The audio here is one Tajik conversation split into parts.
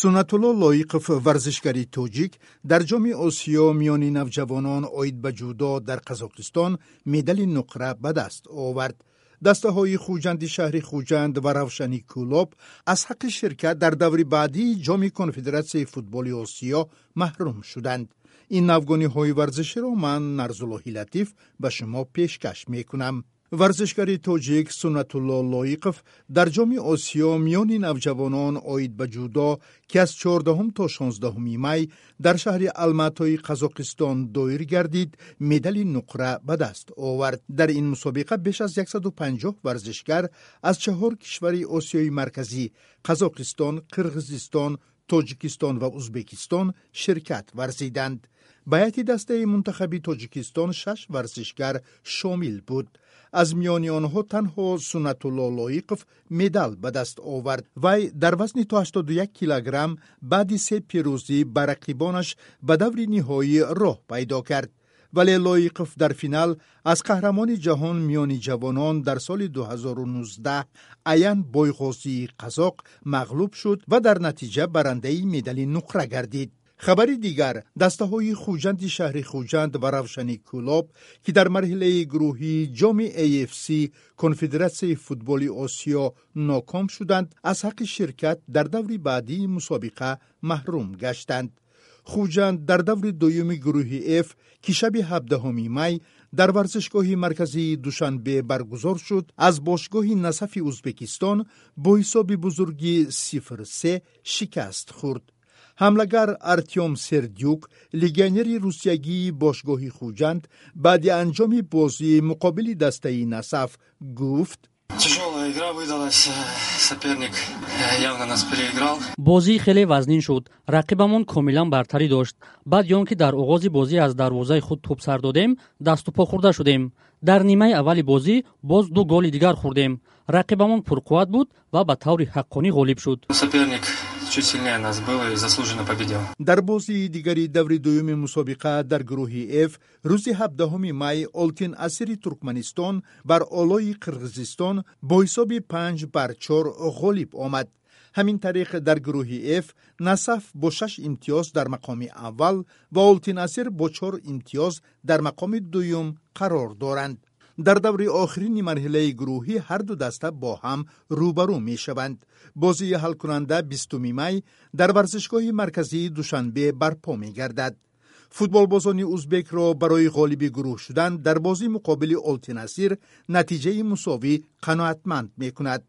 сунатулло лоиқов варзишгари тоҷик дар ҷоми осиё миёни навҷавонон оид ба ҷудо дар қазоқистон медали нуқра ба даст овард. Дастаҳои хуҷанди шаҳри хуҷанд ва равшани кӯлоб аз ҳаққи ширкат дар даври баъдии ҷоми конфедератсияи футболи осиё маҳрум шуданд. Ин навгониҳои варзиширо ман нарзуллоҳи латиф ба шумо пешкаш мекунам варзишгари тоҷик сунатулло лоиқов дар ҷоми осиё миёни навҷавонон оид ба ҷудо ки аз 14 то 16 май дар шаҳри алматои қазоқистон доир гардид медали нуқра ба даст овард. Дар ин мусобиқа беш аз 150 варзишгар аз чаҳор кишвари осиёи марказӣ қазоқистон қирғизистон тоҷикистон ва узбекистон ширкат варзиданд. Ба ҳайати дастаи мунтахаби тоҷикистон шаш варзишгар шомил буд. Аз миёни онҳо танҳо сунатулло лоиқов медал ба даст овард. Вай дар вазни то 81 килограмм баъди се пирӯзӣ ба рақибонаш ба даври ниҳоӣ роҳ пайдо кард вале лоиқов дар финал аз қаҳрамони ҷаҳон миёни ҷавонон дар соли 2019 аян бойғозии қазоқ мағлуб шуд ва дар натиҷа барандаи медали нуқра гардид хабари дигар дастаҳои хуҷанди шаҳри хуҷанд ва равшани кӯлоб ки дар марҳилаи гурӯҳии ҷоми afc конфедератсияи футболи осиё ноком шуданд аз ҳаққи ширкат дар даври баъдии мусобиқа маҳрум гаштанд хуҷанд дар даври дуюми гурӯҳи ф ки шаби 17 май дар варзишгоҳи марказии душанбе баргузор шуд аз бошгоҳи насафи узбекистон бо ҳисоби бузурги сифрсе шикаст хӯрд ҳамлагар артём сердюк легионери русиягии бошгоҳи хуҷанд баъди анҷоми бозӣ муқобили дастаи насаф гуфт Тяжелая игра выдалась. Соперник явно нас переиграл. бозӣ хеле вазнин шуд рақибамон комилан бартарӣ дошт баъди он ки дар оғози бозӣ аз дарвозаи худ туп сар додем дасту по хӯрда шудем дар нимаи аввали бозӣ боз ду голи дигар хӯрдем рақибамон пурқувват буд ва ба таври ҳаққонӣ ғолиб шуд Соперник чуть сильнее нас был и заслуженно победил. дар бозии дигари даври дуюми мусобиқа дар гурӯҳи ф рӯзи 17 май олтин асири туркманистон бар олои қирғизистон бо ҳисоби 5 бар 4 ғолиб омад ҳамин тариқ дар гурӯҳи ф насаф бо шаш имтиёз дар мақоми аввал ва олтин асир бо чор имтиёз дар мақоми дуюм қарор доранд дар даври охирини марҳилаи гурӯҳӣ ҳарду даста бо ҳам рӯбарӯ мешаванд. Бозии ҳалкунанда бистуми май дар варзишгоҳи марказии душанбе барпо мегардад. Футболбозони узбекро барои ғолиби гурӯҳ шудан дар бозии муқобили олтинасир натиҷаи мусовӣ қаноатманд мекунад.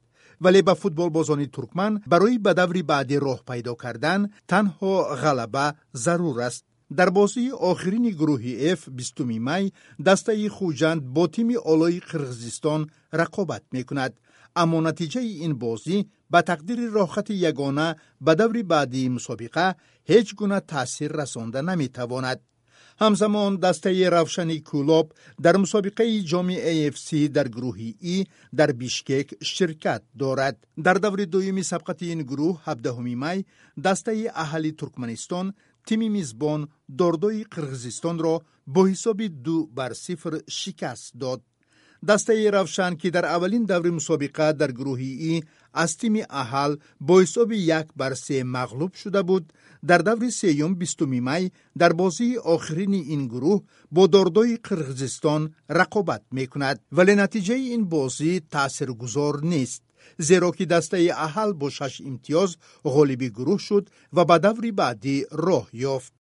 Вале ба футболбозони туркман барои ба даври баъдӣ роҳ пайдо кардан танҳо ғалаба зарур аст дар бозии охирини гурӯҳи ф бистуми май дастаи хуҷанд бо тими олои қирғизистон рақобат мекунад. Аммо натиҷаи ин бозӣ ба тақдири рохати ягона ба даври баъдии мусобиқа ҳеҷ гуна таъсир расонда наметавонад. Ҳамзамон дастаи равшани кӯлоб дар мусобиқаи ҷоми afc дар гурӯҳи и дар бишкек ширкат дорад. Дар даври дуюми сабқати ин гурӯҳ 17 май дастаи аҳали туркманистон тими мизбон дордои қирғизистонро бо ҳисоби ду бар сифр шикаст дод. Дастаи равшан ки дар аввалин даври мусобиқа дар гурӯҳи и аз тими аҳал бо ҳисоби як бар се мағлуб шуда буд дар даври сеюм бистуми май дар бозии охирини ин гурӯҳ бо дордои қирғизистон рақобат мекунад вале натиҷаи ин бозӣ таъсиргузор нест зеро ки дастаи аҳал бо шаш имтиёз ғолиби гурӯҳ шуд ва ба даври баъдӣ роҳ ёфт